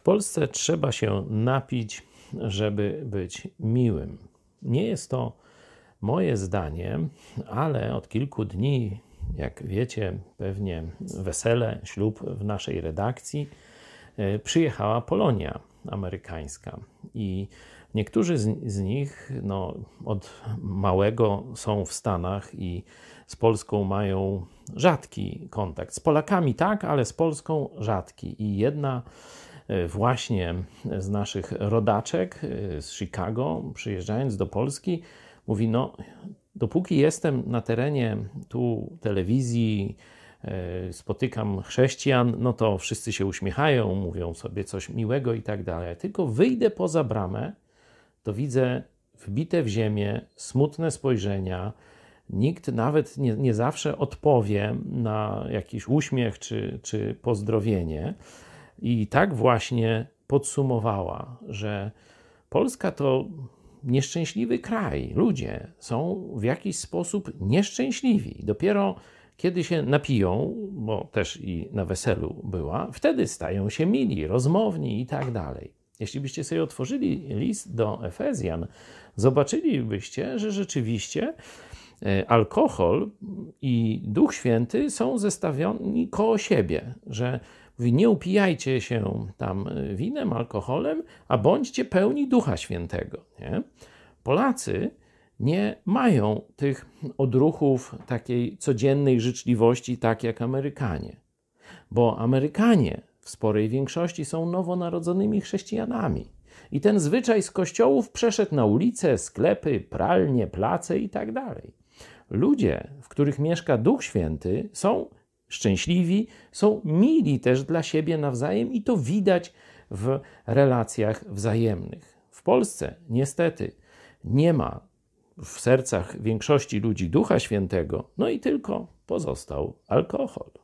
W Polsce trzeba się napić, żeby być miłym. Nie jest to moje zdanie, ale od kilku dni, jak wiecie, pewnie wesele, ślub w naszej redakcji, e, przyjechała Polonia amerykańska. I niektórzy z, z nich no, od małego są w Stanach i z Polską mają rzadki kontakt. Z Polakami tak, ale z Polską rzadki. I jedna właśnie z naszych rodaczek e, z Chicago, przyjeżdżając do Polski, mówi: No, dopóki jestem na terenie tu telewizji, e, spotykam chrześcijan, no to wszyscy się uśmiechają, mówią sobie coś miłego i tak dalej. Tylko wyjdę poza bramę, to widzę wbite w ziemię, smutne spojrzenia. Nikt nawet nie, nie zawsze odpowie na jakiś uśmiech czy, czy pozdrowienie. I tak właśnie podsumowała, że Polska to nieszczęśliwy kraj. Ludzie są w jakiś sposób nieszczęśliwi. Dopiero kiedy się napiją, bo też i na weselu była, wtedy stają się mili, rozmowni i tak dalej. Jeśli byście sobie otworzyli list do Efezjan, zobaczylibyście, że rzeczywiście alkohol i Duch Święty są zestawioni koło siebie, że mówi, nie upijajcie się tam winem, alkoholem, a bądźcie pełni Ducha Świętego. Nie? Polacy nie mają tych odruchów takiej codziennej życzliwości, tak jak Amerykanie, bo Amerykanie w sporej większości są nowonarodzonymi chrześcijanami. I ten zwyczaj z kościołów przeszedł na ulice, sklepy, pralnie, place i tak dalej. Ludzie, w których mieszka Duch Święty, są szczęśliwi, są mili też dla siebie nawzajem i to widać w relacjach wzajemnych. W Polsce niestety nie ma w sercach większości ludzi Ducha Świętego, no i tylko pozostał alkohol.